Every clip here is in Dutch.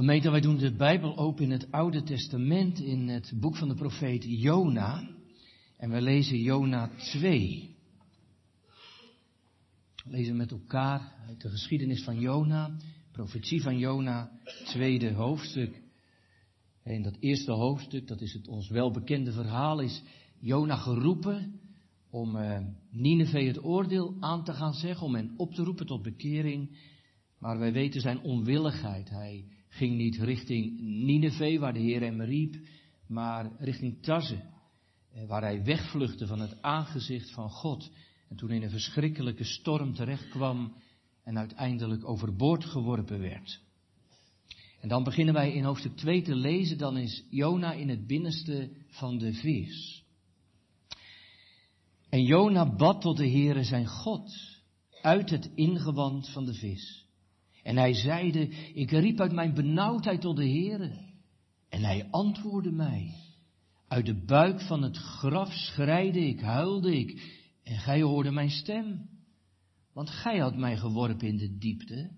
Gemeente, wij doen de Bijbel open in het Oude Testament, in het boek van de profeet Jona. En we lezen Jona 2. We lezen met elkaar uit de geschiedenis van Jona, profetie van Jona, tweede hoofdstuk. In dat eerste hoofdstuk, dat is het ons welbekende verhaal, is Jona geroepen om uh, Nineveh het oordeel aan te gaan zeggen, om hen op te roepen tot bekering. Maar wij weten zijn onwilligheid. Hij ging niet richting Nineveh, waar de Heer hem riep, maar richting Taze, eh, waar hij wegvluchtte van het aangezicht van God. En toen in een verschrikkelijke storm terechtkwam en uiteindelijk overboord geworpen werd. En dan beginnen wij in hoofdstuk 2 te lezen, dan is Jona in het binnenste van de vis. En Jona bad tot de Heere zijn God uit het ingewand van de vis. En hij zeide, ik riep uit mijn benauwdheid tot de Heere. En hij antwoordde mij. Uit de buik van het graf schreide ik, huilde ik, en gij hoorde mijn stem. Want gij had mij geworpen in de diepte,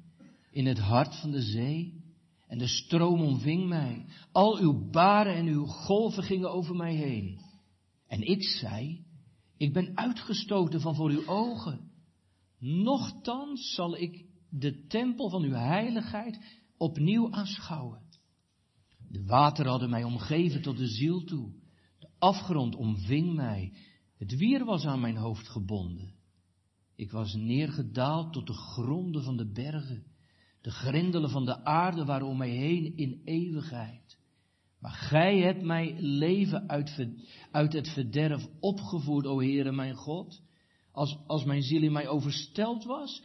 in het hart van de zee, en de stroom omving mij. Al uw baren en uw golven gingen over mij heen. En ik zei, ik ben uitgestoten van voor uw ogen. Nochtans zal ik de tempel van uw heiligheid opnieuw aanschouwen. De wateren hadden mij omgeven tot de ziel toe. De afgrond omving mij. Het wier was aan mijn hoofd gebonden. Ik was neergedaald tot de gronden van de bergen. De grendelen van de aarde waren om mij heen in eeuwigheid. Maar gij hebt mij leven uit, uit het verderf opgevoerd, o Heere mijn God. Als, als mijn ziel in mij oversteld was,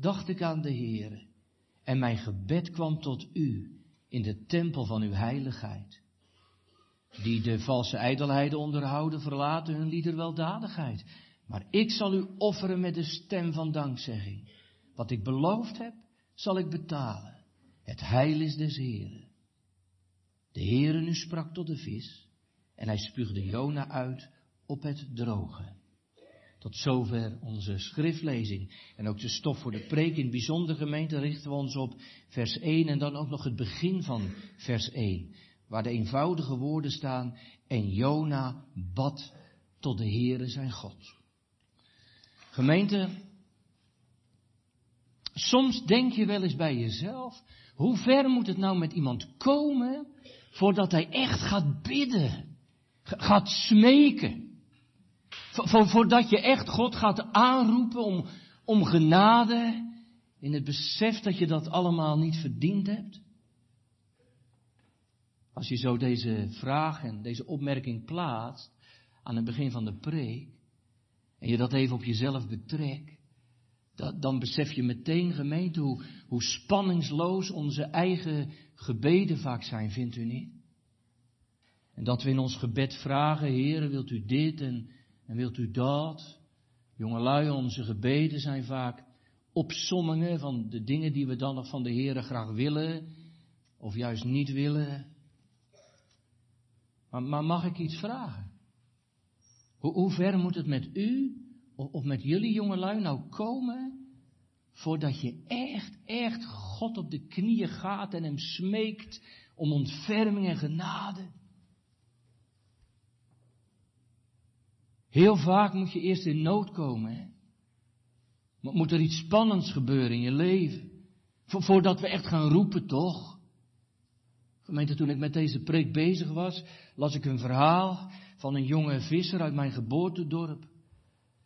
dacht ik aan de Heere. En mijn gebed kwam tot u in de tempel van uw heiligheid. Die de valse ijdelheden onderhouden, verlaten hun lieder weldadigheid. Maar ik zal u offeren met de stem van dankzegging. Wat ik beloofd heb, zal ik betalen. Het heil is des Heeren. De Heere nu sprak tot de vis en hij spuugde Jona uit op het droge. Tot zover onze schriftlezing. En ook de stof voor de preek in bijzonder gemeente richten we ons op vers 1 en dan ook nog het begin van vers 1. Waar de eenvoudige woorden staan, en Jona bad tot de Heere zijn God. Gemeente, soms denk je wel eens bij jezelf, hoe ver moet het nou met iemand komen voordat hij echt gaat bidden, gaat smeken? Voordat je echt God gaat aanroepen om, om genade, in het besef dat je dat allemaal niet verdiend hebt? Als je zo deze vraag en deze opmerking plaatst aan het begin van de preek, en je dat even op jezelf betrekt, dan besef je meteen, gemeente, hoe, hoe spanningsloos onze eigen gebeden vaak zijn, vindt u niet? En dat we in ons gebed vragen, Heer, wilt u dit en en wilt u dat? Jongelui, onze gebeden zijn vaak opsommingen van de dingen die we dan nog van de Heer graag willen, of juist niet willen. Maar, mag ik iets vragen? Hoe, hoe, ver moet het met u of, of met jullie jongelui nou komen, voordat je echt, echt God op de knieën gaat en hem smeekt om ontferming en genade? Heel vaak moet je eerst in nood komen. Moet er iets spannends gebeuren in je leven? Voordat we echt gaan roepen, toch? Gemeente, toen ik met deze preek bezig was, las ik een verhaal van een jonge visser uit mijn geboortedorp.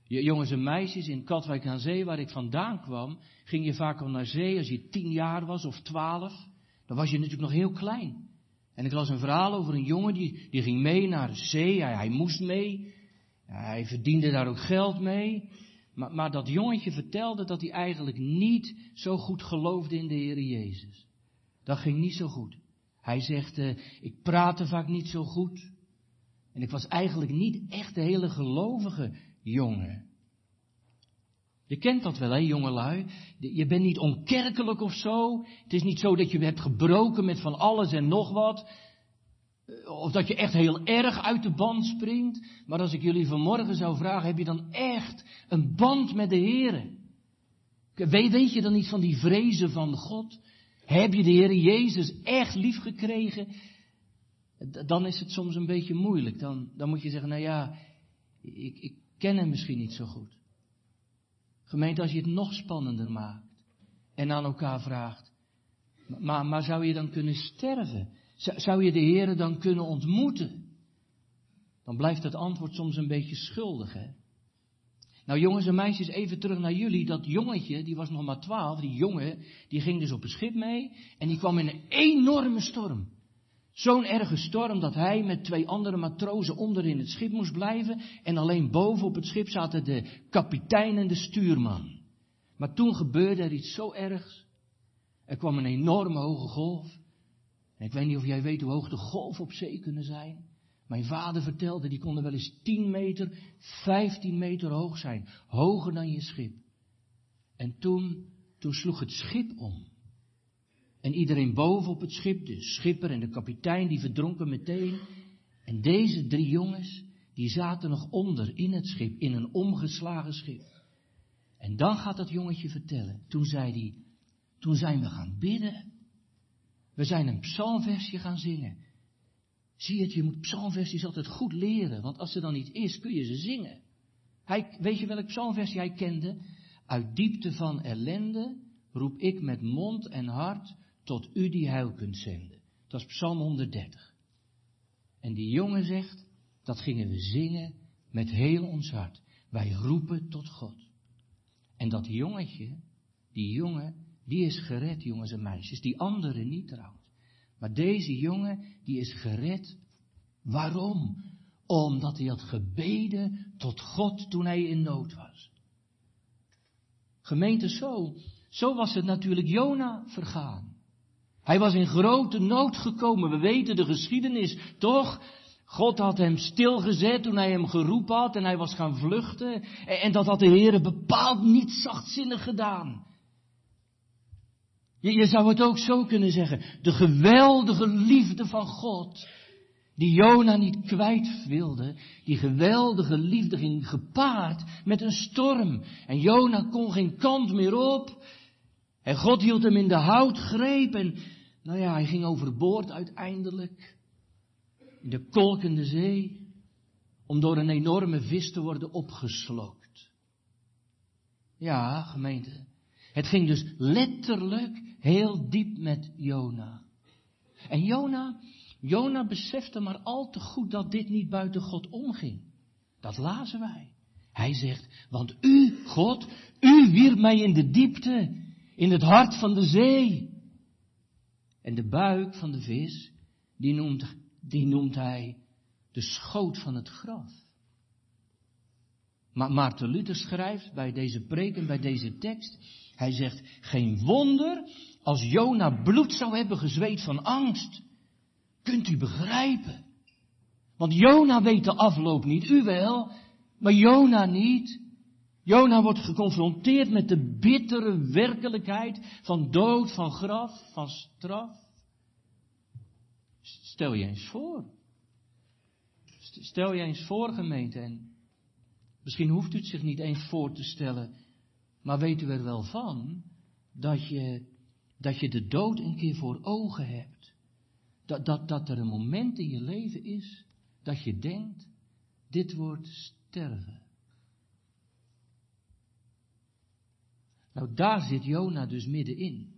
Jongens en meisjes in Katwijk aan Zee, waar ik vandaan kwam, ging je vaak al naar zee als je tien jaar was of twaalf. Dan was je natuurlijk nog heel klein. En ik las een verhaal over een jongen die, die ging mee naar de zee, hij, hij moest mee. Hij verdiende daar ook geld mee. Maar, maar, dat jongetje vertelde dat hij eigenlijk niet zo goed geloofde in de Heer Jezus. Dat ging niet zo goed. Hij zegt, uh, ik praatte vaak niet zo goed. En ik was eigenlijk niet echt de hele gelovige jongen. Je kent dat wel, hè, jongelui. Je bent niet onkerkelijk of zo. Het is niet zo dat je hebt gebroken met van alles en nog wat. Of dat je echt heel erg uit de band springt. Maar als ik jullie vanmorgen zou vragen, heb je dan echt een band met de Heer? Weet, weet je dan niet van die vrezen van God? Heb je de Heer Jezus echt lief gekregen? Dan is het soms een beetje moeilijk. Dan, dan moet je zeggen, nou ja, ik, ik ken hem misschien niet zo goed. Gemeente, als je het nog spannender maakt en aan elkaar vraagt, maar, maar zou je dan kunnen sterven? Zou je de Heer dan kunnen ontmoeten? Dan blijft het antwoord soms een beetje schuldig, hè? Nou jongens en meisjes, even terug naar jullie. Dat jongetje, die was nog maar twaalf, die jongen, die ging dus op een schip mee en die kwam in een enorme storm. Zo'n erge storm dat hij met twee andere matrozen onder in het schip moest blijven en alleen boven op het schip zaten de kapitein en de stuurman. Maar toen gebeurde er iets zo ergs. Er kwam een enorme hoge golf. En ik weet niet of jij weet hoe hoog de golven op zee kunnen zijn. Mijn vader vertelde, die konden wel eens 10 meter, 15 meter hoog zijn. Hoger dan je schip. En toen, toen sloeg het schip om. En iedereen boven op het schip, de schipper en de kapitein, die verdronken meteen. En deze drie jongens, die zaten nog onder in het schip, in een omgeslagen schip. En dan gaat dat jongetje vertellen. Toen zei hij, toen zijn we gaan bidden. We zijn een psalmversje gaan zingen. Zie het, je moet psalmversies altijd goed leren, want als er dan niet is, kun je ze zingen. Hij, weet je welk psalmversie hij kende? Uit diepte van ellende roep ik met mond en hart tot u die heil kunt zenden. Dat is Psalm 130. En die jongen zegt, dat gingen we zingen met heel ons hart. Wij roepen tot God. En dat jongetje, die jongen, die is gered, jongens en meisjes. Die anderen niet trouwens. Maar deze jongen, die is gered. Waarom? Omdat hij had gebeden tot God toen hij in nood was. Gemeente, zo, zo was het natuurlijk Jona vergaan. Hij was in grote nood gekomen. We weten de geschiedenis, toch? God had hem stilgezet toen hij hem geroepen had en hij was gaan vluchten. En dat had de Heer bepaald niet zachtzinnig gedaan. Je, je zou het ook zo kunnen zeggen. De geweldige liefde van God. Die Jona niet kwijt wilde. Die geweldige liefde ging gepaard met een storm. En Jona kon geen kant meer op. En God hield hem in de houtgreep. En nou ja, hij ging overboord uiteindelijk. In de kolkende zee. Om door een enorme vis te worden opgeslokt. Ja, gemeente. Het ging dus letterlijk heel diep met Jona. En Jona, Jona besefte maar al te goed dat dit niet buiten God omging. Dat lazen wij. Hij zegt, want u, God, u wierp mij in de diepte, in het hart van de zee. En de buik van de vis, die noemt, die noemt hij de schoot van het graf. Maar Maarten Luther schrijft bij deze preek en bij deze tekst, hij zegt, geen wonder als Jona bloed zou hebben gezweet van angst. Kunt u begrijpen? Want Jona weet de afloop niet, u wel, maar Jona niet. Jona wordt geconfronteerd met de bittere werkelijkheid van dood, van graf, van straf. Stel je eens voor. Stel je eens voor, gemeente, en misschien hoeft u het zich niet eens voor te stellen, maar weet u er wel van dat je dat je de dood een keer voor ogen hebt. Dat, dat, dat er een moment in je leven is dat je denkt, dit wordt sterven. Nou, daar zit Jona dus middenin.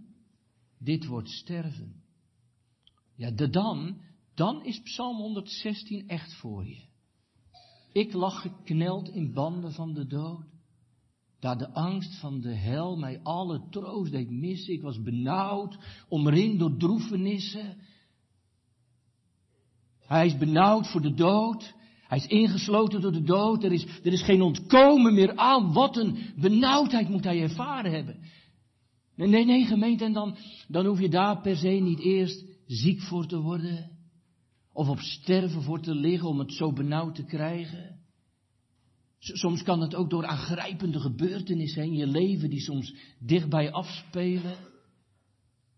Dit wordt sterven. Ja, de dan, dan is Psalm 116 echt voor je. Ik lag gekneld in banden van de dood. Daar de angst van de hel mij alle troost deed missen. Ik was benauwd, omringd door droefenissen. Hij is benauwd voor de dood. Hij is ingesloten door de dood. Er is, er is geen ontkomen meer aan. Wat een benauwdheid moet hij ervaren hebben. Nee, nee, nee, gemeente. En dan, dan hoef je daar per se niet eerst ziek voor te worden. Of op sterven voor te liggen om het zo benauwd te krijgen. Soms kan het ook door aangrijpende gebeurtenissen in je leven die soms dichtbij afspelen,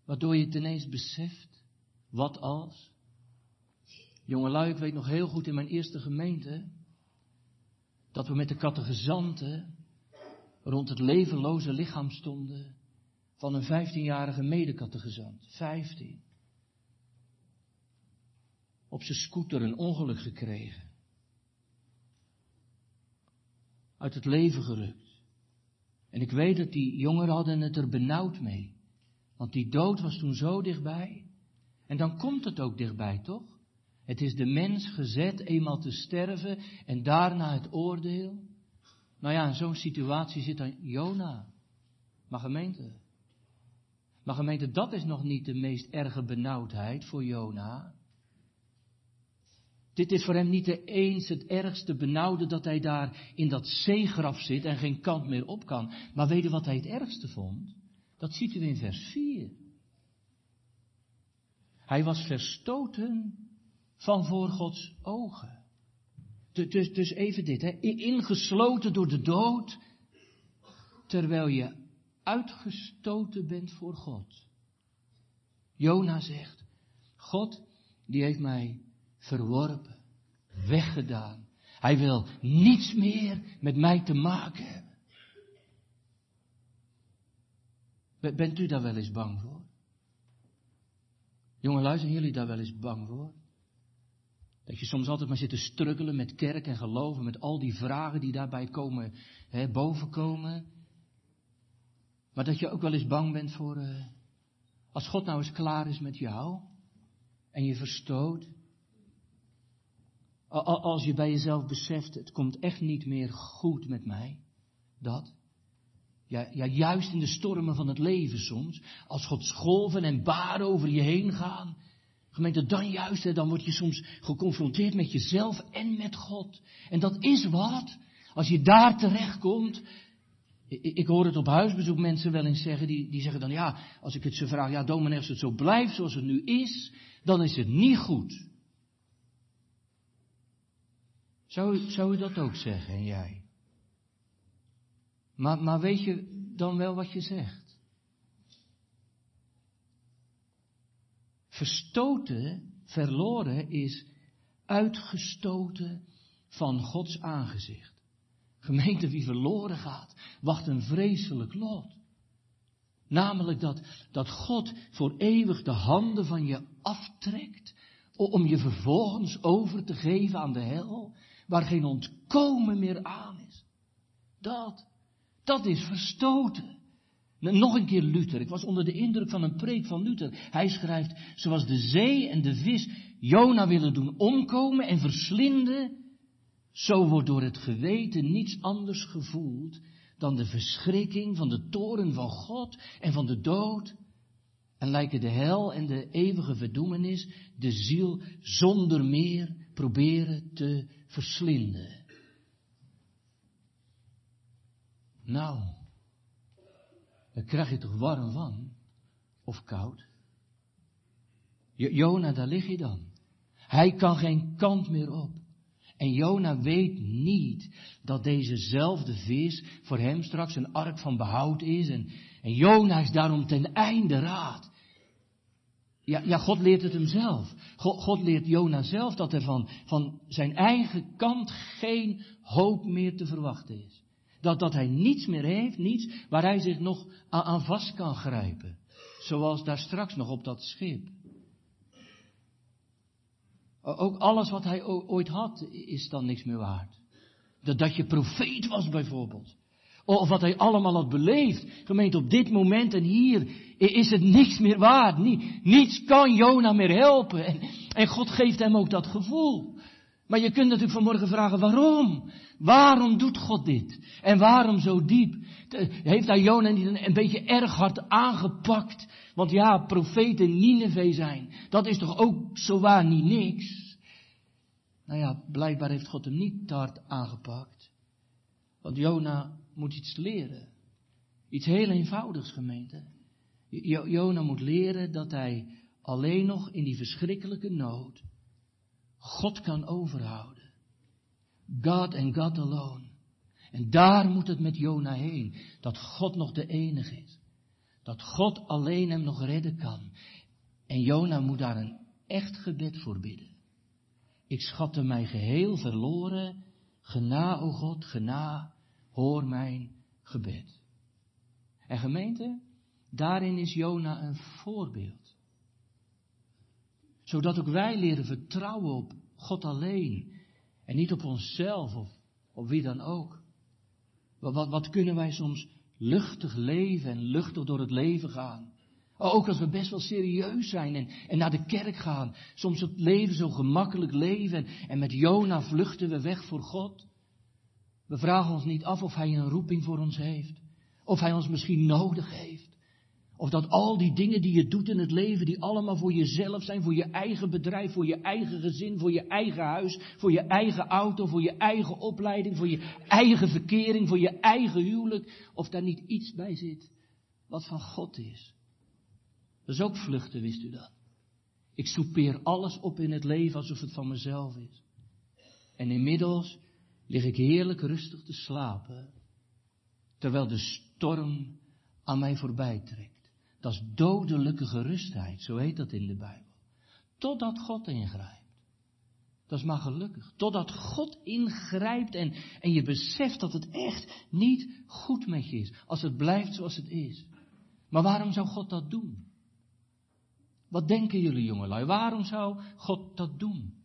waardoor je het ineens beseft, wat als? Jongelui, ik weet nog heel goed in mijn eerste gemeente, dat we met de kattegezanten rond het levenloze lichaam stonden van een vijftienjarige medekattegezant. Vijftien. Op zijn scooter een ongeluk gekregen. Uit het leven gerukt. En ik weet dat die jongeren hadden het er benauwd mee. Want die dood was toen zo dichtbij. En dan komt het ook dichtbij, toch? Het is de mens gezet eenmaal te sterven en daarna het oordeel. Nou ja, in zo'n situatie zit dan Jona. Maar gemeente. Maar gemeente, dat is nog niet de meest erge benauwdheid voor Jona. Dit is voor hem niet eens het ergste benauwde dat hij daar in dat zeegraf zit en geen kant meer op kan. Maar weet je wat hij het ergste vond? Dat ziet u in vers 4. Hij was verstoten van voor Gods ogen. Dus, dus even dit, hè. ingesloten door de dood, terwijl je uitgestoten bent voor God. Jona zegt, God die heeft mij verworpen, weggedaan. Hij wil niets meer met mij te maken hebben. Bent u daar wel eens bang voor? Jongen, luisteren jullie daar wel eens bang voor? Dat je soms altijd maar zit te struggelen met kerk en geloven, met al die vragen die daarbij komen, hè, bovenkomen. Maar dat je ook wel eens bang bent voor, uh, als God nou eens klaar is met jou en je verstoot. Als je bij jezelf beseft, het komt echt niet meer goed met mij, dat. Ja, ja, juist in de stormen van het leven soms, als Gods golven en baren over je heen gaan. Gemeente, dan juist, dan word je soms geconfronteerd met jezelf en met God. En dat is wat. Als je daar terechtkomt, ik hoor het op huisbezoek mensen wel eens zeggen, die, die zeggen dan, ja, als ik het ze vraag, ja, dominee, als het zo blijft zoals het nu is, dan is het niet goed. Zou, zou u dat ook zeggen, en jij? Maar, maar weet je dan wel wat je zegt? Verstoten, verloren is uitgestoten van Gods aangezicht. Gemeente, wie verloren gaat, wacht een vreselijk lot. Namelijk dat, dat God voor eeuwig de handen van je aftrekt, om je vervolgens over te geven aan de hel, waar geen ontkomen meer aan is. Dat. Dat is verstoten. Nog een keer Luther. Ik was onder de indruk van een preek van Luther. Hij schrijft, zoals de zee en de vis Jona willen doen omkomen en verslinden, zo wordt door het geweten niets anders gevoeld dan de verschrikking van de toren van God en van de dood. En lijken de hel en de eeuwige verdoemenis de ziel zonder meer proberen te verslinden. Nou, daar krijg je toch warm van? Of koud? Jona, daar lig je dan. Hij kan geen kant meer op. En Jona weet niet dat dezezelfde vis voor hem straks een ark van behoud is. En, en Jona is daarom ten einde raad. Ja, God leert het hem zelf. God, God leert Jona zelf dat er van, van zijn eigen kant geen hoop meer te verwachten is. Dat, dat hij niets meer heeft, niets waar hij zich nog aan, aan vast kan grijpen. Zoals daar straks nog op dat schip. Ook alles wat hij ooit had is dan niks meer waard. Dat, dat je profeet was bijvoorbeeld. Of wat hij allemaal had beleefd. Gemeente, op dit moment en hier is het niks meer waard. Niets kan Jona meer helpen. En, God geeft hem ook dat gevoel. Maar je kunt natuurlijk vanmorgen vragen, waarom? Waarom doet God dit? En waarom zo diep? Heeft hij Jona niet een, beetje erg hard aangepakt? Want ja, profeten Nineveh zijn, dat is toch ook zowaar niet niks? Nou ja, blijkbaar heeft God hem niet hard aangepakt. Want Jona moet iets leren. Iets heel eenvoudigs, gemeente. Jona moet leren dat hij alleen nog in die verschrikkelijke nood God kan overhouden. God en God alone. En daar moet het met Jona heen. Dat God nog de enige is. Dat God alleen hem nog redden kan. En Jona moet daar een echt gebed voor bidden. Ik schatte mij geheel verloren. Gena, o God, gena, hoor mijn gebed. En gemeente, daarin is Jona een voorbeeld. Zodat ook wij leren vertrouwen op God alleen en niet op onszelf of op wie dan ook. Wat, wat, kunnen wij soms luchtig leven en luchtig door het leven gaan? Ook als we best wel serieus zijn en, en naar de kerk gaan. Soms het leven zo gemakkelijk leven en, en met Jona vluchten we weg voor God. We vragen ons niet af of Hij een roeping voor ons heeft. Of Hij ons misschien nodig heeft. Of dat al die dingen die je doet in het leven, die allemaal voor jezelf zijn, voor je eigen bedrijf, voor je eigen gezin, voor je eigen huis, voor je eigen auto, voor je eigen opleiding, voor je eigen verkering, voor je eigen huwelijk, of daar niet iets bij zit wat van God is. Dat is ook vluchten, wist u dat? Ik soupeer alles op in het leven alsof het van mezelf is. En inmiddels lig ik heerlijk rustig te slapen, terwijl de storm aan mij voorbij trekt. Dat is dodelijke gerustheid, zo heet dat in de Bijbel. Totdat God ingrijpt. Dat is maar gelukkig. Totdat God ingrijpt en, en je beseft dat het echt niet goed met je is. Als het blijft zoals het is. Maar waarom zou God dat doen? Wat denken jullie jongelui? Waarom zou God dat doen?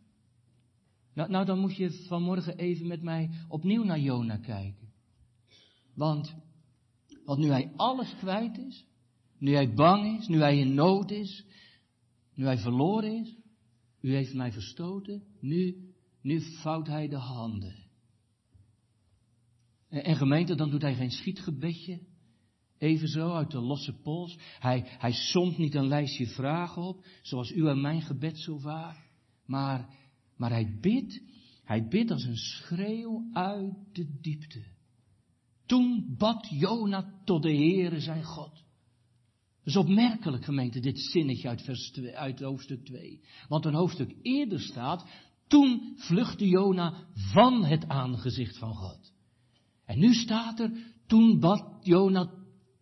Nou, nou, dan moet je vanmorgen even met mij opnieuw naar Jona kijken. Want, want nu hij alles kwijt is, nu hij bang is, nu hij in nood is, nu hij verloren is, u heeft mij verstoten, nu, nu vouwt hij de handen. En, en gemeente, dan doet hij geen schietgebedje, evenzo uit de losse pols. Hij, hij somt niet een lijstje vragen op, zoals u en mijn gebed zo vaak. Maar, maar hij bidt, hij bidt als een schreeuw uit de diepte. Toen bad Jona tot de Heere zijn God. Dat is opmerkelijk gemeente, dit zinnetje uit, vers 2, uit hoofdstuk 2. Want een hoofdstuk eerder staat, toen vluchtte Jona van het aangezicht van God. En nu staat er, toen bad Jona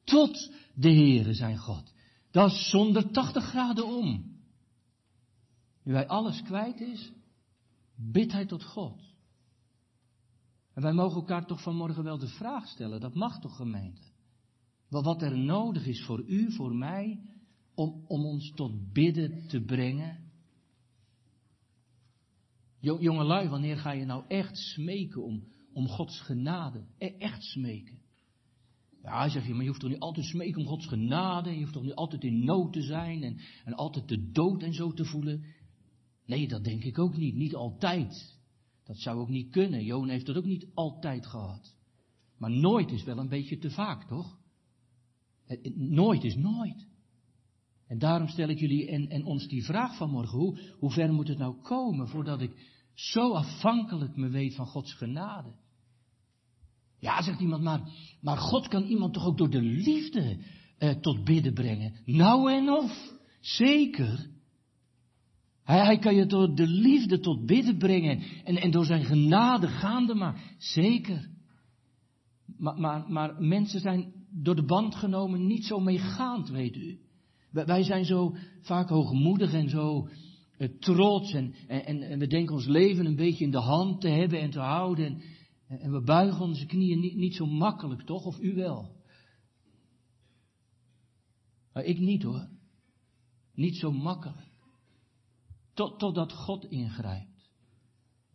tot de Heere zijn God. Dat is zonder 80 graden om. Nu hij alles kwijt is, bidt hij tot God. En wij mogen elkaar toch vanmorgen wel de vraag stellen, dat mag toch gemeente? Wat er nodig is voor u, voor mij, om, om ons tot bidden te brengen. Jongelui, wanneer ga je nou echt smeken om, om Gods genade? E, echt smeken. Ja, zeg je, maar je hoeft toch niet altijd smeken om Gods genade. Je hoeft toch niet altijd in nood te zijn en, en altijd de dood en zo te voelen. Nee, dat denk ik ook niet. Niet altijd. Dat zou ook niet kunnen. Joon heeft dat ook niet altijd gehad. Maar nooit is wel een beetje te vaak, toch? Nooit is nooit. En daarom stel ik jullie en, en ons die vraag vanmorgen. Hoe, hoe ver moet het nou komen voordat ik zo afhankelijk me weet van Gods genade? Ja, zegt iemand, maar, maar God kan iemand toch ook door de liefde eh, tot bidden brengen? Nou en of, zeker. Hij, hij kan je door de liefde tot bidden brengen en, en door zijn genade gaande maar, zeker. Maar, maar, maar mensen zijn door de band genomen niet zo meegaand, weet u. Wij zijn zo vaak hoogmoedig en zo uh, trots en, en, en, we denken ons leven een beetje in de hand te hebben en te houden. En, en we buigen onze knieën niet, niet zo makkelijk, toch? Of u wel? Maar ik niet hoor. Niet zo makkelijk. Tot, totdat God ingrijpt.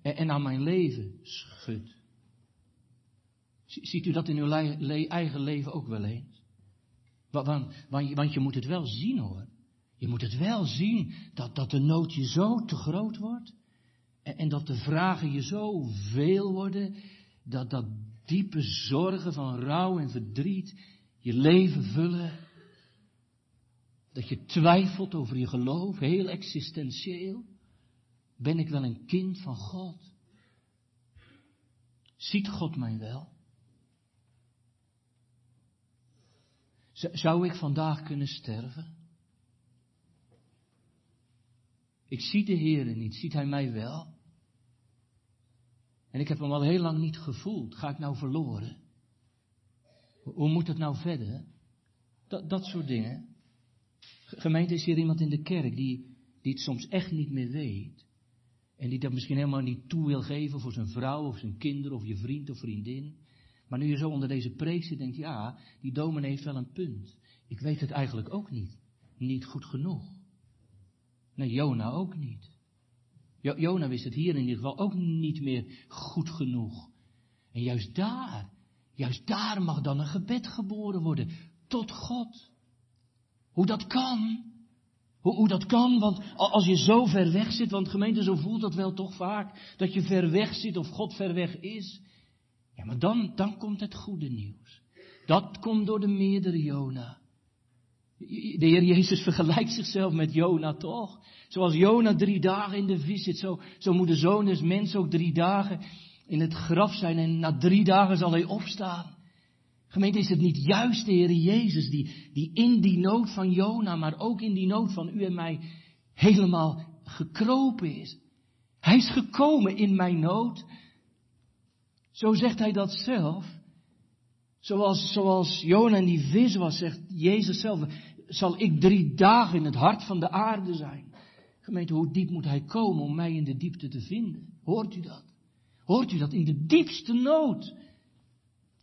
En, en aan mijn leven schudt. Ziet u dat in uw eigen leven ook wel eens? Want, want, je moet het wel zien hoor. Je moet het wel zien dat, dat de nood je zo te groot wordt. En, en dat de vragen je zo veel worden. Dat, dat diepe zorgen van rouw en verdriet je leven vullen. Dat je twijfelt over je geloof, heel existentieel. Ben ik wel een kind van God? Ziet God mij wel? Zou ik vandaag kunnen sterven? Ik zie de Heer niet, ziet Hij mij wel? En ik heb hem al heel lang niet gevoeld. Ga ik nou verloren? Hoe moet het nou verder? Dat, dat soort dingen. Gemeente, is hier iemand in de kerk die, die het soms echt niet meer weet. En die dat misschien helemaal niet toe wil geven voor zijn vrouw of zijn kinderen of je vriend of vriendin. Maar nu je zo onder deze preek zit, denk je, ja, die dominee heeft wel een punt. Ik weet het eigenlijk ook niet. Niet goed genoeg. Nee, Jona ook niet. Jo Jona wist het hier in ieder geval ook niet meer goed genoeg. En juist daar, juist daar mag dan een gebed geboren worden. Tot God. Hoe dat kan. Hoe, hoe dat kan, want als je zo ver weg zit, want gemeente zo voelt dat wel toch vaak, dat je ver weg zit of God ver weg is. Ja, maar dan, dan komt het goede nieuws. Dat komt door de meerdere Jona. De Heer Jezus vergelijkt zichzelf met Jona toch? Zoals Jona drie dagen in de vis zit, zo, zo moet de zoon mens ook drie dagen in het graf zijn en na drie dagen zal hij opstaan. Gemeente, is het niet juist de Heer Jezus die, die in die nood van Jona, maar ook in die nood van u en mij helemaal gekropen is? Hij is gekomen in mijn nood. Zo zegt hij dat zelf. Zoals, zoals Jona in die vis was, zegt Jezus zelf, zal ik drie dagen in het hart van de aarde zijn. Gemeente, hoe diep moet hij komen om mij in de diepte te vinden? Hoort u dat? Hoort u dat? In de diepste nood.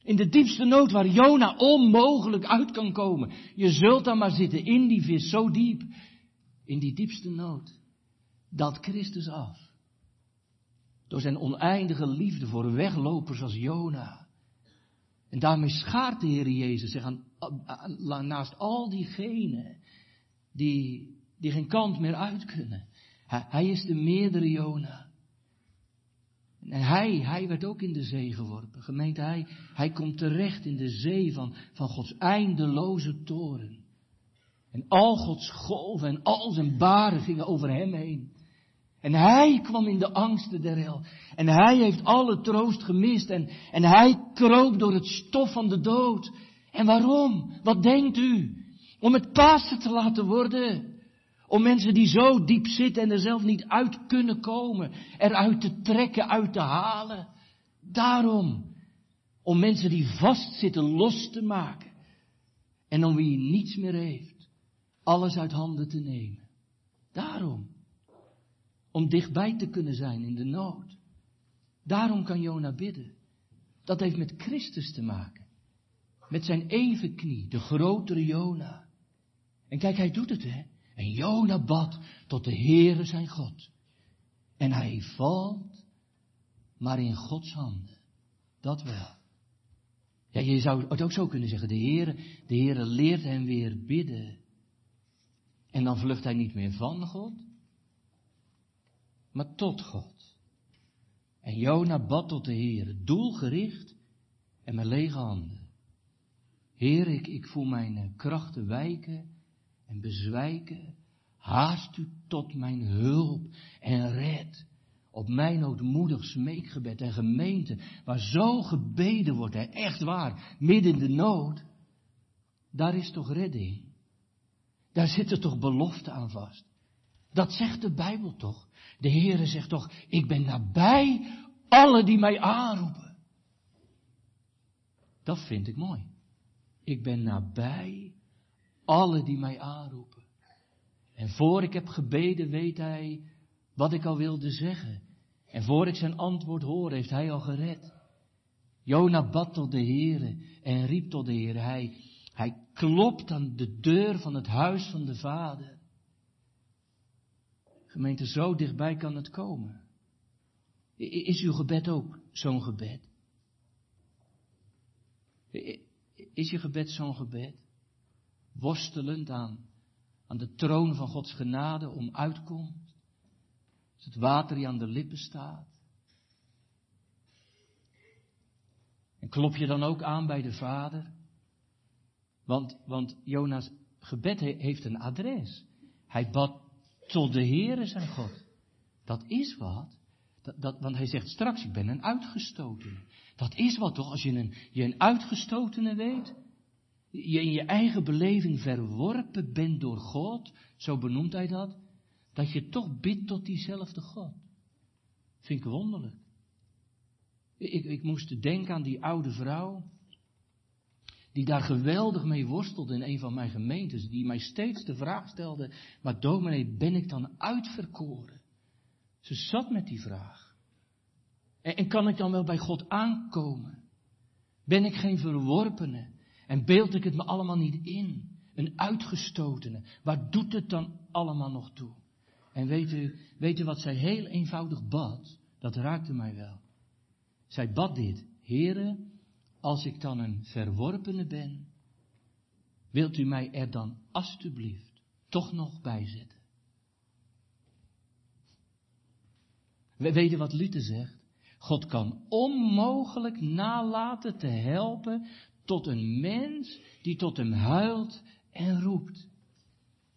In de diepste nood waar Jona onmogelijk uit kan komen. Je zult dan maar zitten in die vis, zo diep. In die diepste nood. Dat Christus af. Door zijn oneindige liefde voor weglopers als Jona. En daarmee schaart de Heer Jezus zich aan, naast al diegenen die, die geen kant meer uit kunnen. Hij, hij is de meerdere Jona. En hij, hij werd ook in de zee geworpen. Gemeente, hij, hij komt terecht in de zee van, van Gods eindeloze toren. En al Gods golven en al zijn baren gingen over hem heen. En hij kwam in de angsten der hel. En hij heeft alle troost gemist. En, en hij kroop door het stof van de dood. En waarom? Wat denkt u? Om het Pasen te laten worden. Om mensen die zo diep zitten en er zelf niet uit kunnen komen, eruit te trekken, uit te halen. Daarom. Om mensen die vastzitten los te maken. En om wie niets meer heeft, alles uit handen te nemen. Daarom. Om dichtbij te kunnen zijn in de nood. Daarom kan Jona bidden. Dat heeft met Christus te maken. Met zijn evenknie, de grotere Jona. En kijk, hij doet het, hè. En Jona bad tot de Heere zijn God. En hij valt, maar in Gods handen. Dat wel. Ja, je zou het ook zo kunnen zeggen. De Heere, de Heere leert hem weer bidden. En dan vlucht hij niet meer van God, maar tot God. En Jona bad tot de Heere, doelgericht en met lege handen. Heer, ik, ik voel mijn krachten wijken en bezwijken. Haast u tot mijn hulp en red. Op mijn ootmoedig smeekgebed en gemeente, waar zo gebeden wordt, hè, echt waar, midden in de nood, daar is toch redding. Daar zit er toch belofte aan vast. Dat zegt de Bijbel toch. De Heere zegt toch, ik ben nabij alle die mij aanroepen. Dat vind ik mooi. Ik ben nabij alle die mij aanroepen. En voor ik heb gebeden weet hij wat ik al wilde zeggen. En voor ik zijn antwoord hoor, heeft hij al gered. Jona bad tot de Heere en riep tot de Heere. Hij, hij klopt aan de deur van het huis van de Vader. Gemeente, zo dichtbij kan het komen. Is uw gebed ook zo'n gebed? Is je gebed zo'n gebed? Worstelend aan, aan de troon van Gods genade om uitkomt. Als het water die aan de lippen staat. En klop je dan ook aan bij de Vader? Want, want Jona's gebed heeft een adres. Hij bad tot de Heere zijn God. Dat is wat. Dat, dat, want hij zegt straks, ik ben een uitgestotene. Dat is wat toch, als je een, je een uitgestotene weet. Je in je eigen beleving verworpen bent door God, zo benoemt hij dat. Dat je toch bidt tot diezelfde God. Vind ik wonderlijk. Ik, ik moest denken aan die oude vrouw. Die daar geweldig mee worstelde in een van mijn gemeentes. Die mij steeds de vraag stelde. Maar dominee, ben ik dan uitverkoren? Ze zat met die vraag. En, en kan ik dan wel bij God aankomen? Ben ik geen verworpene? En beeld ik het me allemaal niet in? een uitgestotene. Waar doet het dan allemaal nog toe? En weet u, weet u wat zij heel eenvoudig bad? Dat raakte mij wel. Zij bad dit. Here, als ik dan een verworpene ben, wilt u mij er dan alstublieft toch nog bij zetten? We weten wat Luther zegt. God kan onmogelijk nalaten te helpen tot een mens die tot hem huilt en roept.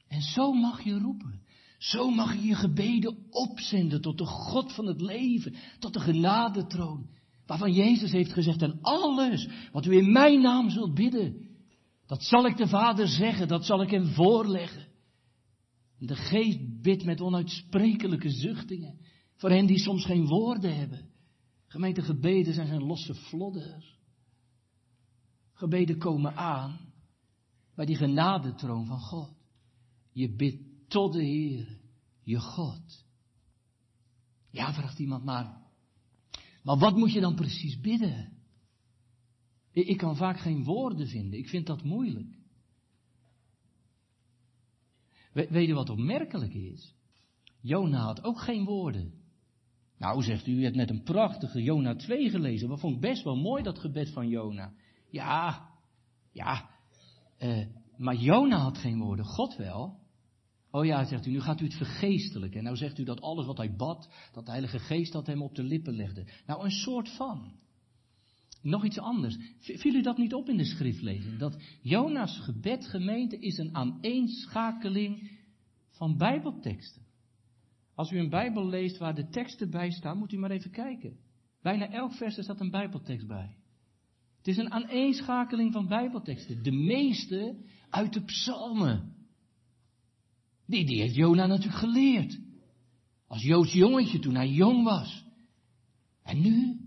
En zo mag je roepen. Zo mag je je gebeden opzenden tot de God van het leven, tot de genadetroon. Waarvan Jezus heeft gezegd, en alles wat u in mijn naam zult bidden, dat zal ik de Vader zeggen, dat zal ik hem voorleggen. de geest bidt met onuitsprekelijke zuchtingen, voor hen die soms geen woorden hebben. Gemeente gebeden zijn geen losse flodders. Gebeden komen aan bij die genadetroon van God. Je bidt tot de Heer, je God. Ja, vraagt iemand maar. Maar wat moet je dan precies bidden? Ik kan vaak geen woorden vinden. Ik vind dat moeilijk. weet je wat opmerkelijk is? Jona had ook geen woorden. Nou, zegt u, u hebt net een prachtige Jona 2 gelezen. Dat vond ik best wel mooi, dat gebed van Jona. Ja, ja, uh, maar Jona had geen woorden, God wel. Oh ja, zegt u, nu gaat u het vergeestelijken. En nou zegt u dat alles wat hij bad, dat de Heilige Geest dat hem op de lippen legde. Nou, een soort van. Nog iets anders. Viel u dat niet op in de schriftlezing? Dat Jona's gebed, gemeente, is een aaneenschakeling van Bijbelteksten. Als u een Bijbel leest waar de teksten bij staan, moet u maar even kijken. Bijna elk vers staat een Bijbeltekst bij. Het is een aaneenschakeling van Bijbelteksten. De meeste uit de psalmen. Die, die heeft Jona natuurlijk geleerd. Als Joods jongetje toen hij jong was. En nu,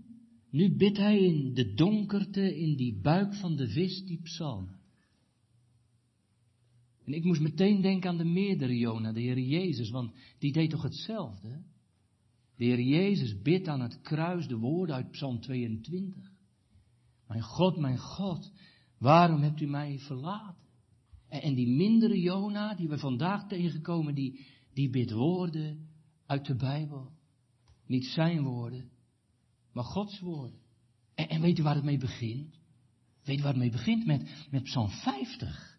nu bidt hij in de donkerte, in die buik van de vis, die psalmen. En ik moest meteen denken aan de meerdere Jona, de Heer Jezus, want die deed toch hetzelfde? De Heer Jezus bidt aan het kruis de woorden uit Psalm 22. Mijn God, mijn God, waarom hebt u mij verlaten? En, die mindere Jona die we vandaag tegenkomen, die, die bidt woorden uit de Bijbel. Niet zijn woorden, maar Gods woorden. En, en weet u waar het mee begint? Weet u waar het mee begint? Met, met Psalm 50.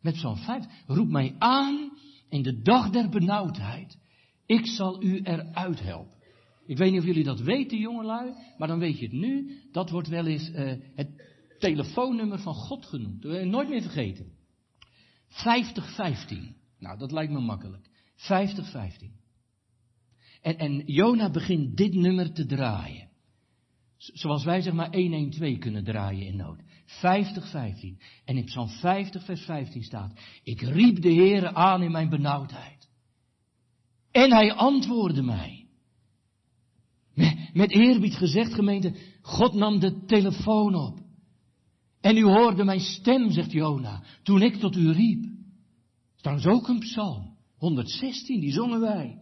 Met Psalm 50. Roep mij aan in de dag der benauwdheid. Ik zal u eruit helpen. Ik weet niet of jullie dat weten, jongelui, maar dan weet je het nu. Dat wordt wel eens uh, het telefoonnummer van God genoemd. Dat wil je nooit meer vergeten. 5015. Nou, dat lijkt me makkelijk. 5015. En, en Jona begint dit nummer te draaien. Zoals wij zeg maar 112 kunnen draaien in nood. 5015. En in Psalm 50 vers 15 staat. Ik riep de Heere aan in mijn benauwdheid. En hij antwoordde mij. Met, eerbied gezegd gemeente, God nam de telefoon op. En u hoorde mijn stem, zegt Jona, toen ik tot u riep. Trouwens ook een psalm, 116, die zongen wij.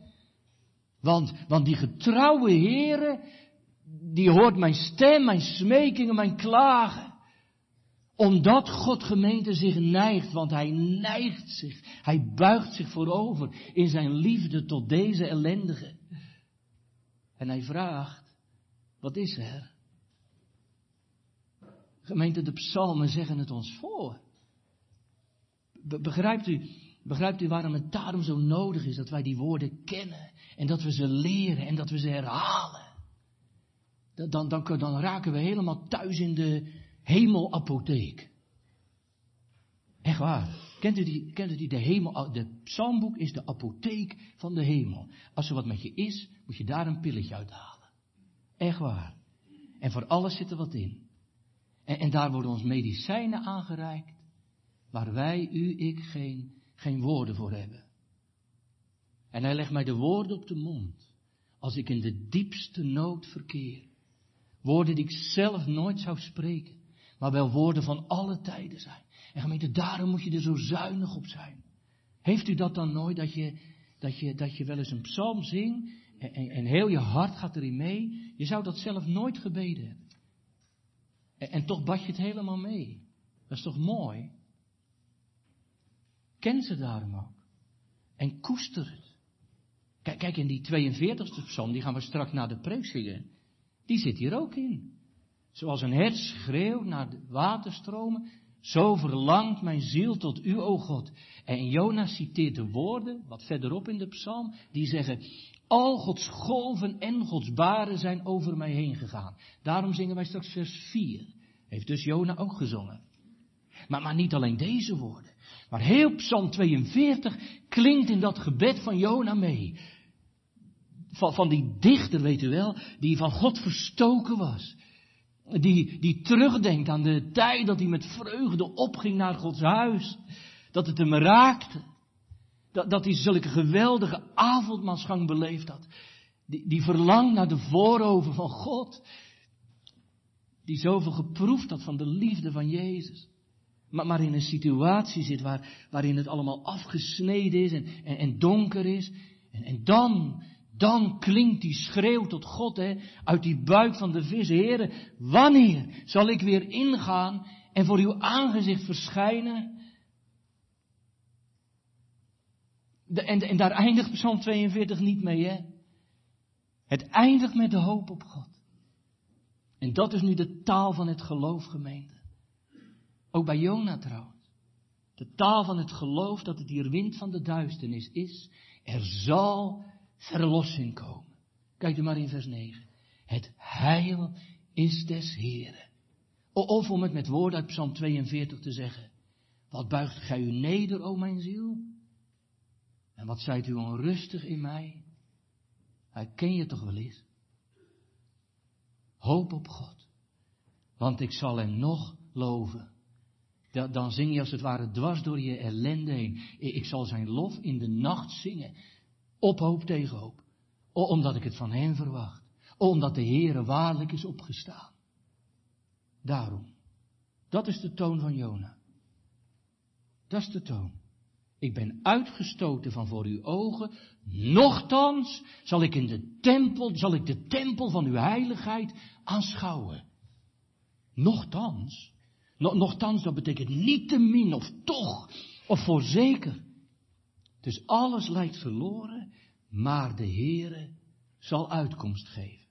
Want, want die getrouwe Heere, die hoort mijn stem, mijn smekingen, mijn klagen. Omdat God gemeente zich neigt, want hij neigt zich, hij buigt zich voorover in zijn liefde tot deze ellendige. En hij vraagt, wat is er? Gemeente, de psalmen zeggen het ons voor. Begrijpt u, begrijpt u waarom het daarom zo nodig is dat wij die woorden kennen en dat we ze leren en dat we ze herhalen? Dan, dan, dan raken we helemaal thuis in de hemelapotheek. Echt waar. Kent u die, kent u die de hemel, de psalmboek is de apotheek van de hemel. Als er wat met je is, moet je daar een pilletje uithalen. Echt waar. En voor alles zit er wat in. En, en daar worden ons medicijnen aangereikt, waar wij, u, ik geen, geen woorden voor hebben. En hij legt mij de woorden op de mond, als ik in de diepste nood verkeer. Woorden die ik zelf nooit zou spreken, maar wel woorden van alle tijden zijn. En gemeente, daarom moet je er zo zuinig op zijn. Heeft u dat dan nooit, dat je, dat je, dat je wel eens een psalm zingt en, en, heel je hart gaat erin mee? Je zou dat zelf nooit gebeden hebben. En, en toch bad je het helemaal mee. Dat is toch mooi? Ken ze daarom ook. En koester het. Kijk, kijk in die 42e psalm, die gaan we straks naar de preek zingen. Die zit hier ook in. Zoals een hert schreeuwt naar de waterstromen, zo verlangt mijn ziel tot u, o God. En Jonas citeert de woorden, wat verderop in de psalm, die zeggen, al Gods golven en Gods baren zijn over mij heen gegaan. Daarom zingen wij straks vers 4. Heeft dus Jona ook gezongen. Maar, maar niet alleen deze woorden. Maar heel Psalm 42 klinkt in dat gebed van Jona mee. Van, van die dichter, weet u wel, die van God verstoken was. Die, die terugdenkt aan de tijd dat hij met vreugde opging naar Gods huis. Dat het hem raakte. Dat, dat hij zulke geweldige avondmansgang beleefd had. Die, die verlangt naar de voorover van God. Die zoveel geproefd had van de liefde van Jezus. Maar, maar in een situatie zit waar, waarin het allemaal afgesneden is en, en, en donker is. En, en dan, dan klinkt die schreeuw tot God hè, uit die buik van de vis. Heren, wanneer zal ik weer ingaan en voor uw aangezicht verschijnen? De, en, en daar eindigt Psalm 42 niet mee, hè? Het eindigt met de hoop op God. En dat is nu de taal van het geloof, gemeente. Ook bij Jona trouwens. De taal van het geloof dat het hier wind van de duisternis is. Er zal verlossing komen. Kijk u maar in vers 9. Het heil is des Heren. Of om het met woorden uit Psalm 42 te zeggen. Wat buigt gij u neder, o mijn ziel? En wat zijt u onrustig in mij? Hij ken je toch wel eens? Hoop op God. Want ik zal hem nog loven. Dan zing je als het ware dwars door je ellende heen. Ik zal zijn lof in de nacht zingen. Op hoop tegen hoop. Omdat ik het van hem verwacht. Omdat de Heere waarlijk is opgestaan. Daarom. Dat is de toon van Jona. Dat is de toon. Ik ben uitgestoten van voor uw ogen. Nochtans zal ik in de tempel, zal ik de tempel van uw heiligheid aanschouwen. Nochtans. Nochtans, dat betekent niet te min of toch of voorzeker. Dus alles lijkt verloren, maar de Heere zal uitkomst geven.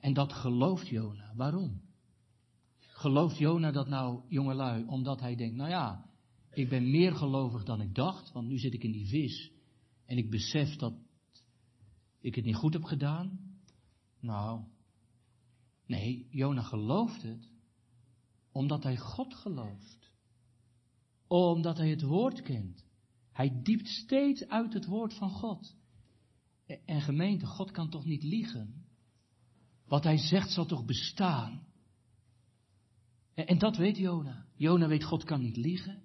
En dat gelooft Jona. Waarom? Gelooft Jona dat nou, jongelui, omdat hij denkt, nou ja, ik ben meer gelovig dan ik dacht, want nu zit ik in die vis en ik besef dat ik het niet goed heb gedaan. Nou, nee, Jona gelooft het omdat hij God gelooft. Omdat hij het woord kent. Hij diept steeds uit het woord van God. En gemeente, God kan toch niet liegen? Wat hij zegt zal toch bestaan? En dat weet Jona. Jona weet God kan niet liegen.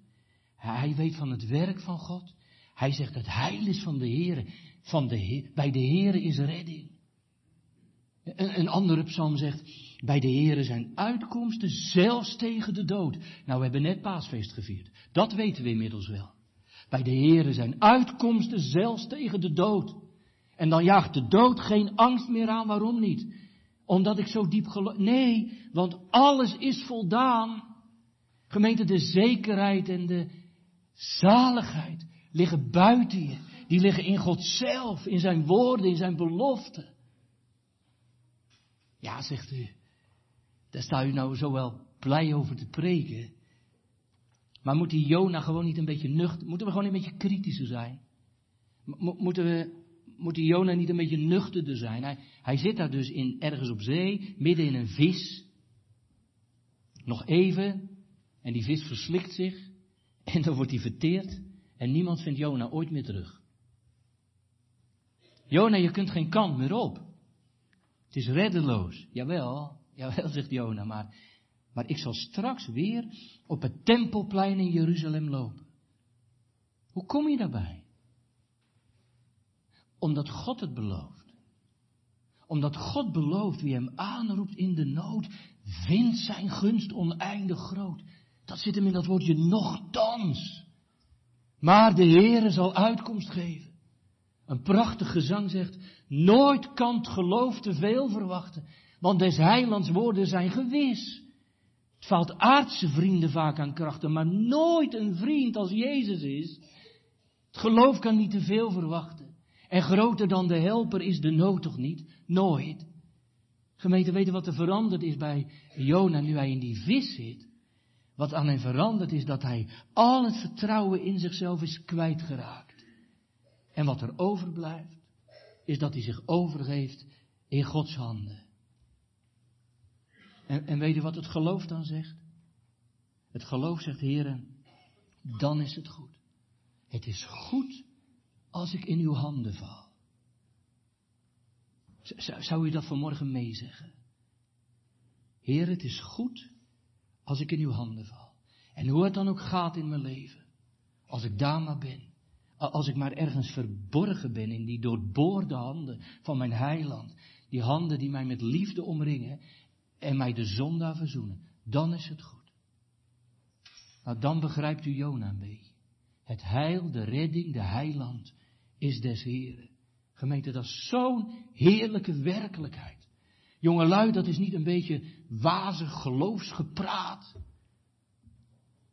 Hij weet van het werk van God. Hij zegt het heil is van de Heer. Van de. Bij de Heer is redding. Een, andere psalm zegt, bij de Heer zijn uitkomsten zelfs tegen de dood. Nou, we hebben net paasfeest gevierd. Dat weten we inmiddels wel. Bij de Heer zijn uitkomsten zelfs tegen de dood. En dan jaagt de dood geen angst meer aan. Waarom niet? Omdat ik zo diep geloof. Nee, want alles is voldaan. Gemeente, de zekerheid en de zaligheid liggen buiten je. Die liggen in God zelf, in zijn woorden, in zijn beloften. Ja, zegt u, daar sta u nou zo wel blij over te preken. Maar moet die Jona gewoon niet een beetje nuchter, moeten we gewoon een beetje kritischer zijn? moeten we, moet die Jona niet een beetje nuchterder zijn? Hij, hij zit daar dus in, ergens op zee, midden in een vis. Nog even, en die vis verslikt zich, en dan wordt hij verteerd, en niemand vindt Jona ooit meer terug. Jona, je kunt geen kant meer op. Het is reddeloos. Jawel, jawel, zegt Jona, maar, maar ik zal straks weer op het tempelplein in Jeruzalem lopen. Hoe kom je daarbij? Omdat God het belooft. Omdat God belooft wie hem aanroept in de nood, vindt zijn gunst oneindig groot. Dat zit hem in dat woordje nogthans. Maar de Heere zal uitkomst geven. Een prachtig gezang zegt, nooit kan het geloof te veel verwachten, want des heilands woorden zijn gewis. Het faalt aardse vrienden vaak aan krachten, maar nooit een vriend als Jezus is. Het geloof kan niet te veel verwachten. En groter dan de helper is de nood toch niet? Nooit. Gemeente, weten wat er veranderd is bij Jona nu hij in die vis zit? Wat aan hem veranderd is dat hij al het vertrouwen in zichzelf is kwijtgeraakt. En wat er overblijft, is dat hij zich overgeeft in Gods handen. En, en weet je wat het geloof dan zegt? Het geloof zegt, heren, dan is het goed. Het is goed als ik in uw handen val. Zou u dat vanmorgen meezeggen? Heer, het is goed als ik in uw handen val. En hoe het dan ook gaat in mijn leven. Als ik daar maar ben. Als ik maar ergens verborgen ben in die doorboorde handen van mijn heiland. Die handen die mij met liefde omringen en mij de zonde verzoenen. Dan is het goed. Nou, dan begrijpt u Jona een beetje. Het heil, de redding, de heiland is des Heren. Gemeente, dat is zo'n heerlijke werkelijkheid. Jongelui, dat is niet een beetje wazig geloofsgepraat.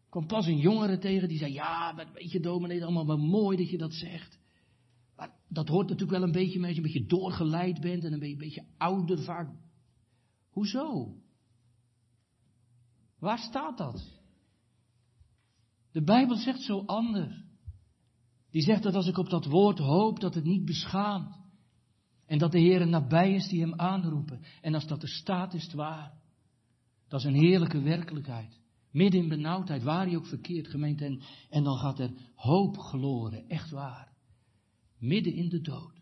Ik kwam pas een jongere tegen die zei, ja, maar weet je dominee, allemaal wel mooi dat je dat zegt. Maar dat hoort natuurlijk wel een beetje als je een beetje doorgeleid bent en een beetje, een beetje ouder vaak. Hoezo? Waar staat dat? De Bijbel zegt zo anders. Die zegt dat als ik op dat woord hoop, dat het niet beschaamt. En dat de Heer nabij is die hem aanroepen. En als dat er staat, is het waar. Dat is een heerlijke werkelijkheid. Midden in benauwdheid, waar hij ook verkeerd, gemeente. En, en dan gaat er hoop geloren, echt waar. Midden in de dood.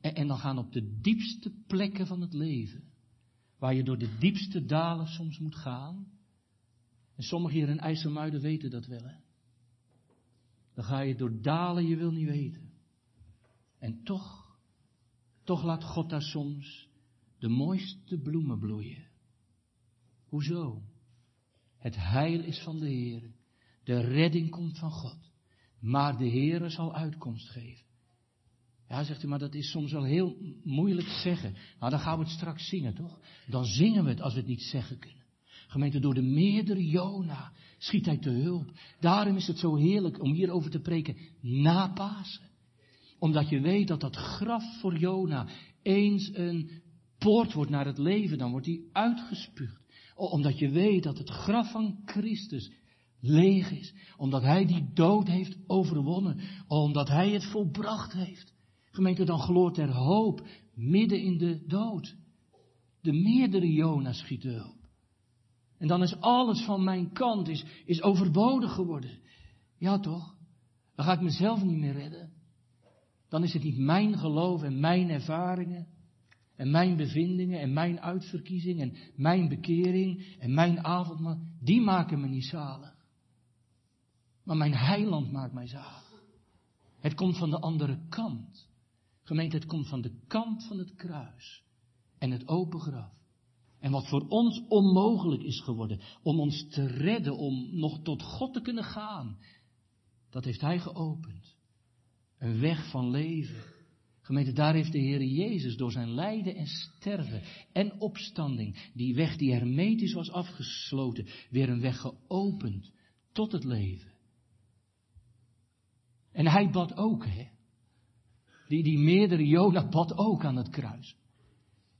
En, en dan gaan op de diepste plekken van het leven, waar je door de diepste dalen soms moet gaan. En sommigen hier in IJsselmuiden weten dat wel, hè. Dan ga je door dalen, je wil niet weten. En toch, toch laat God daar soms de mooiste bloemen bloeien. Hoezo? Het heil is van de Heer. De redding komt van God. Maar de Heer zal uitkomst geven. Ja, zegt u, maar dat is soms wel heel moeilijk zeggen. Nou, dan gaan we het straks zingen, toch? Dan zingen we het als we het niet zeggen kunnen. Gemeente, door de meerdere Jona schiet hij te hulp. Daarom is het zo heerlijk om hierover te preken na Pasen. Omdat je weet dat dat graf voor Jona eens een poort wordt naar het leven, dan wordt hij uitgespuugd. Omdat je weet dat het graf van Christus leeg is. Omdat hij die dood heeft overwonnen. Omdat hij het volbracht heeft. Gemeente, dan gloort er hoop midden in de dood. De meerdere Jona schiet hulp. En dan is alles van mijn kant is, is overbodig geworden. Ja toch? Dan ga ik mezelf niet meer redden. Dan is het niet mijn geloof en mijn ervaringen en mijn bevindingen en mijn uitverkiezing en mijn bekering en mijn avondmaal. Die maken me niet zalig. Maar mijn heiland maakt mij zalig. Het komt van de andere kant. Gemeente, het komt van de kant van het kruis en het open graf. En wat voor ons onmogelijk is geworden, om ons te redden, om nog tot God te kunnen gaan, dat heeft Hij geopend. Een weg van leven. Gemeente, daar heeft de Heer Jezus door zijn lijden en sterven en opstanding, die weg die hermetisch was afgesloten, weer een weg geopend tot het leven. En hij bad ook, hè. Die, die meerdere Jona bad ook aan het kruis.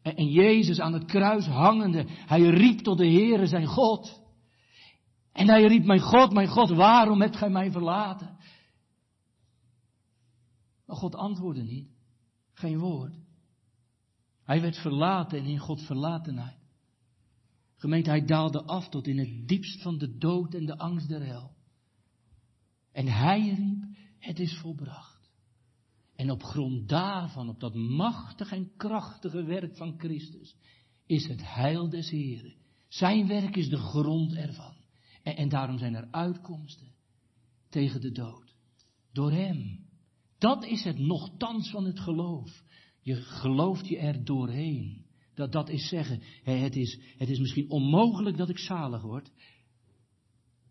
En, Jezus aan het kruis hangende, hij riep tot de Heere zijn God. En hij riep, mijn God, mijn God, waarom hebt gij mij verlaten? Maar God antwoordde niet. Geen woord. Hij werd verlaten en in God verlatenheid. Gemeente, hij daalde af tot in het diepst van de dood en de angst der hel. En hij riep, het is volbracht. En op grond daarvan, op dat machtige en krachtige werk van Christus, is het heil des Heren. Zijn werk is de grond ervan. En, en daarom zijn er uitkomsten tegen de dood. Door Hem. Dat is het nochtans van het geloof. Je gelooft je er doorheen. Dat, dat is zeggen, het is, het is misschien onmogelijk dat ik zalig word.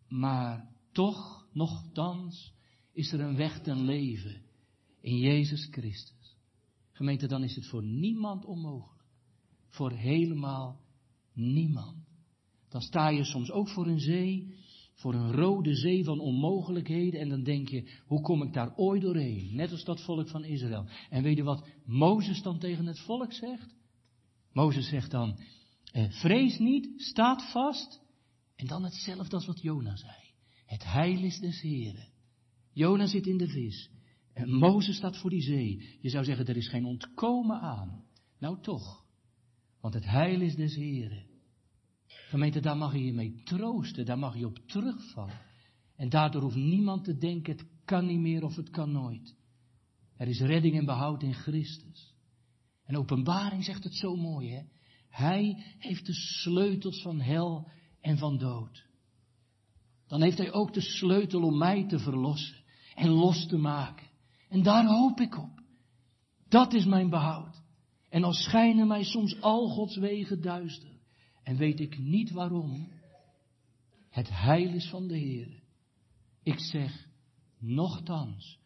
Maar toch, nochtans, is er een weg ten leven in Jezus Christus. Gemeente, dan is het voor niemand onmogelijk. Voor helemaal niemand. Dan sta je soms ook voor een zee, voor een rode zee van onmogelijkheden en dan denk je, hoe kom ik daar ooit doorheen? Net als dat volk van Israël. En weet je wat Mozes dan tegen het volk zegt? Mozes zegt dan, eh, vrees niet, staat vast. En dan hetzelfde als wat Jona zei. Het heil is des Heren. Jona zit in de vis. En Mozes staat voor die zee. Je zou zeggen, er is geen ontkomen aan. Nou toch. Want het heil is des Heren. Gemeente, daar mag je je mee troosten. Daar mag je op terugvallen. En daardoor hoeft niemand te denken, het kan niet meer of het kan nooit. Er is redding en behoud in Christus. En openbaring zegt het zo mooi, hè. Hij heeft de sleutels van hel en van dood. Dan heeft hij ook de sleutel om mij te verlossen en los te maken. En daar hoop ik op. Dat is mijn behoud. En al schijnen mij soms al Gods wegen duister en weet ik niet waarom, het heil is van de Heer. Ik zeg, nochtans,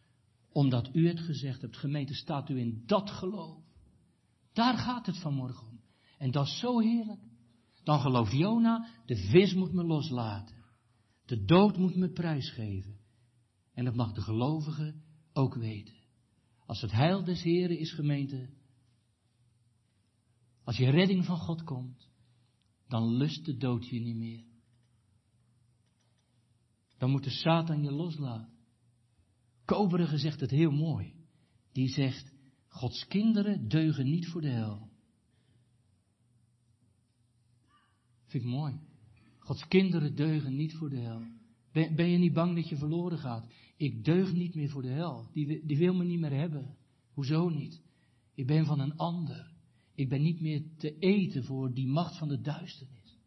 omdat u het gezegd hebt, gemeente, staat u in dat geloof. Daar gaat het vanmorgen om. En dat is zo heerlijk. Dan gelooft Jona, de vis moet me loslaten. De dood moet me prijsgeven. En dat mag de gelovige ook weten. Als het heil des Heren is gemeente, als je redding van God komt, dan lust de dood je niet meer. Dan moet de Satan je loslaten. Koberige zegt het heel mooi. Die zegt, Gods kinderen deugen niet voor de hel. Vind ik mooi. Gods kinderen deugen niet voor de hel. Ben, ben, je niet bang dat je verloren gaat? Ik deug niet meer voor de hel. Die, die wil me niet meer hebben. Hoezo niet? Ik ben van een ander. Ik ben niet meer te eten voor die macht van de duisternis.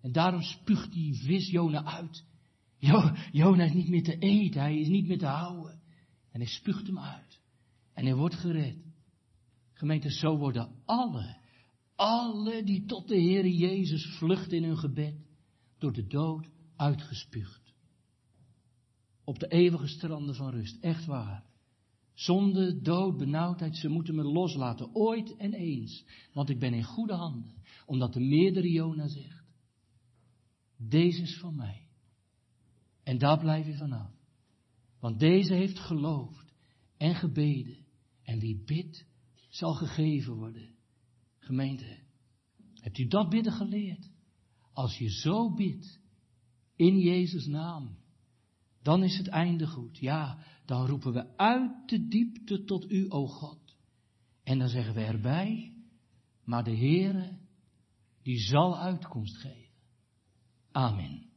En daarom spuugt die vis Jona uit. Jo, Jona is niet meer te eten, hij is niet meer te houden. En hij spuugt hem uit. En hij wordt gered. Gemeente, zo worden alle, alle die tot de Heer Jezus vluchten in hun gebed, door de dood uitgespuugd. Op de eeuwige stranden van rust, echt waar. Zonde, dood, benauwdheid, ze moeten me loslaten, ooit en eens. Want ik ben in goede handen, omdat de meerdere Jona zegt, deze is van mij. En daar blijf je vanaf. Want deze heeft geloofd en gebeden. En wie bidt, zal gegeven worden. Gemeente, hebt u dat bidden geleerd? Als je zo bidt, in Jezus' naam, dan is het einde goed. Ja, dan roepen we uit de diepte tot u, o God. En dan zeggen we erbij, maar de Heere, die zal uitkomst geven. Amen.